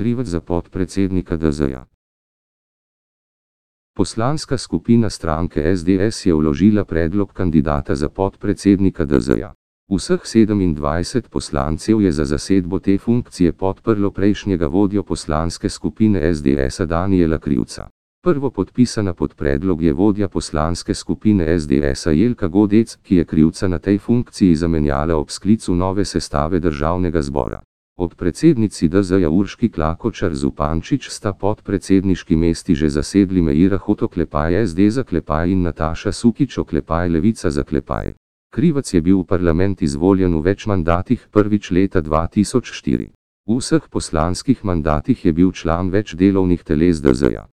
krivec za podpredsednika DZ-ja. Poslanska skupina stranke SDS je vložila predlog kandidata za podpredsednika DZ-ja. Vseh 27 poslancev je za zasedbo te funkcije podprlo prejšnjega vodjo poslanske skupine SDS-a Danijela Krivca. Prvo podpisana pod predlog je vodja poslanske skupine SDS-a Jelka Godec, ki je Krivca na tej funkciji zamenjala ob sklicu nove sestave državnega zbora. Od predsednici DZ-ja Urški Klakočar Zupančič sta podpredsedniški mesti že zasedli Meira Hotoklepaj SD zaklepaj in Nataša Sukič oklepaj Levica zaklepaj. Krivac je bil v parlament izvoljen v več mandatih prvič leta 2004. V vseh poslanskih mandatih je bil član več delovnih teles DZ-ja.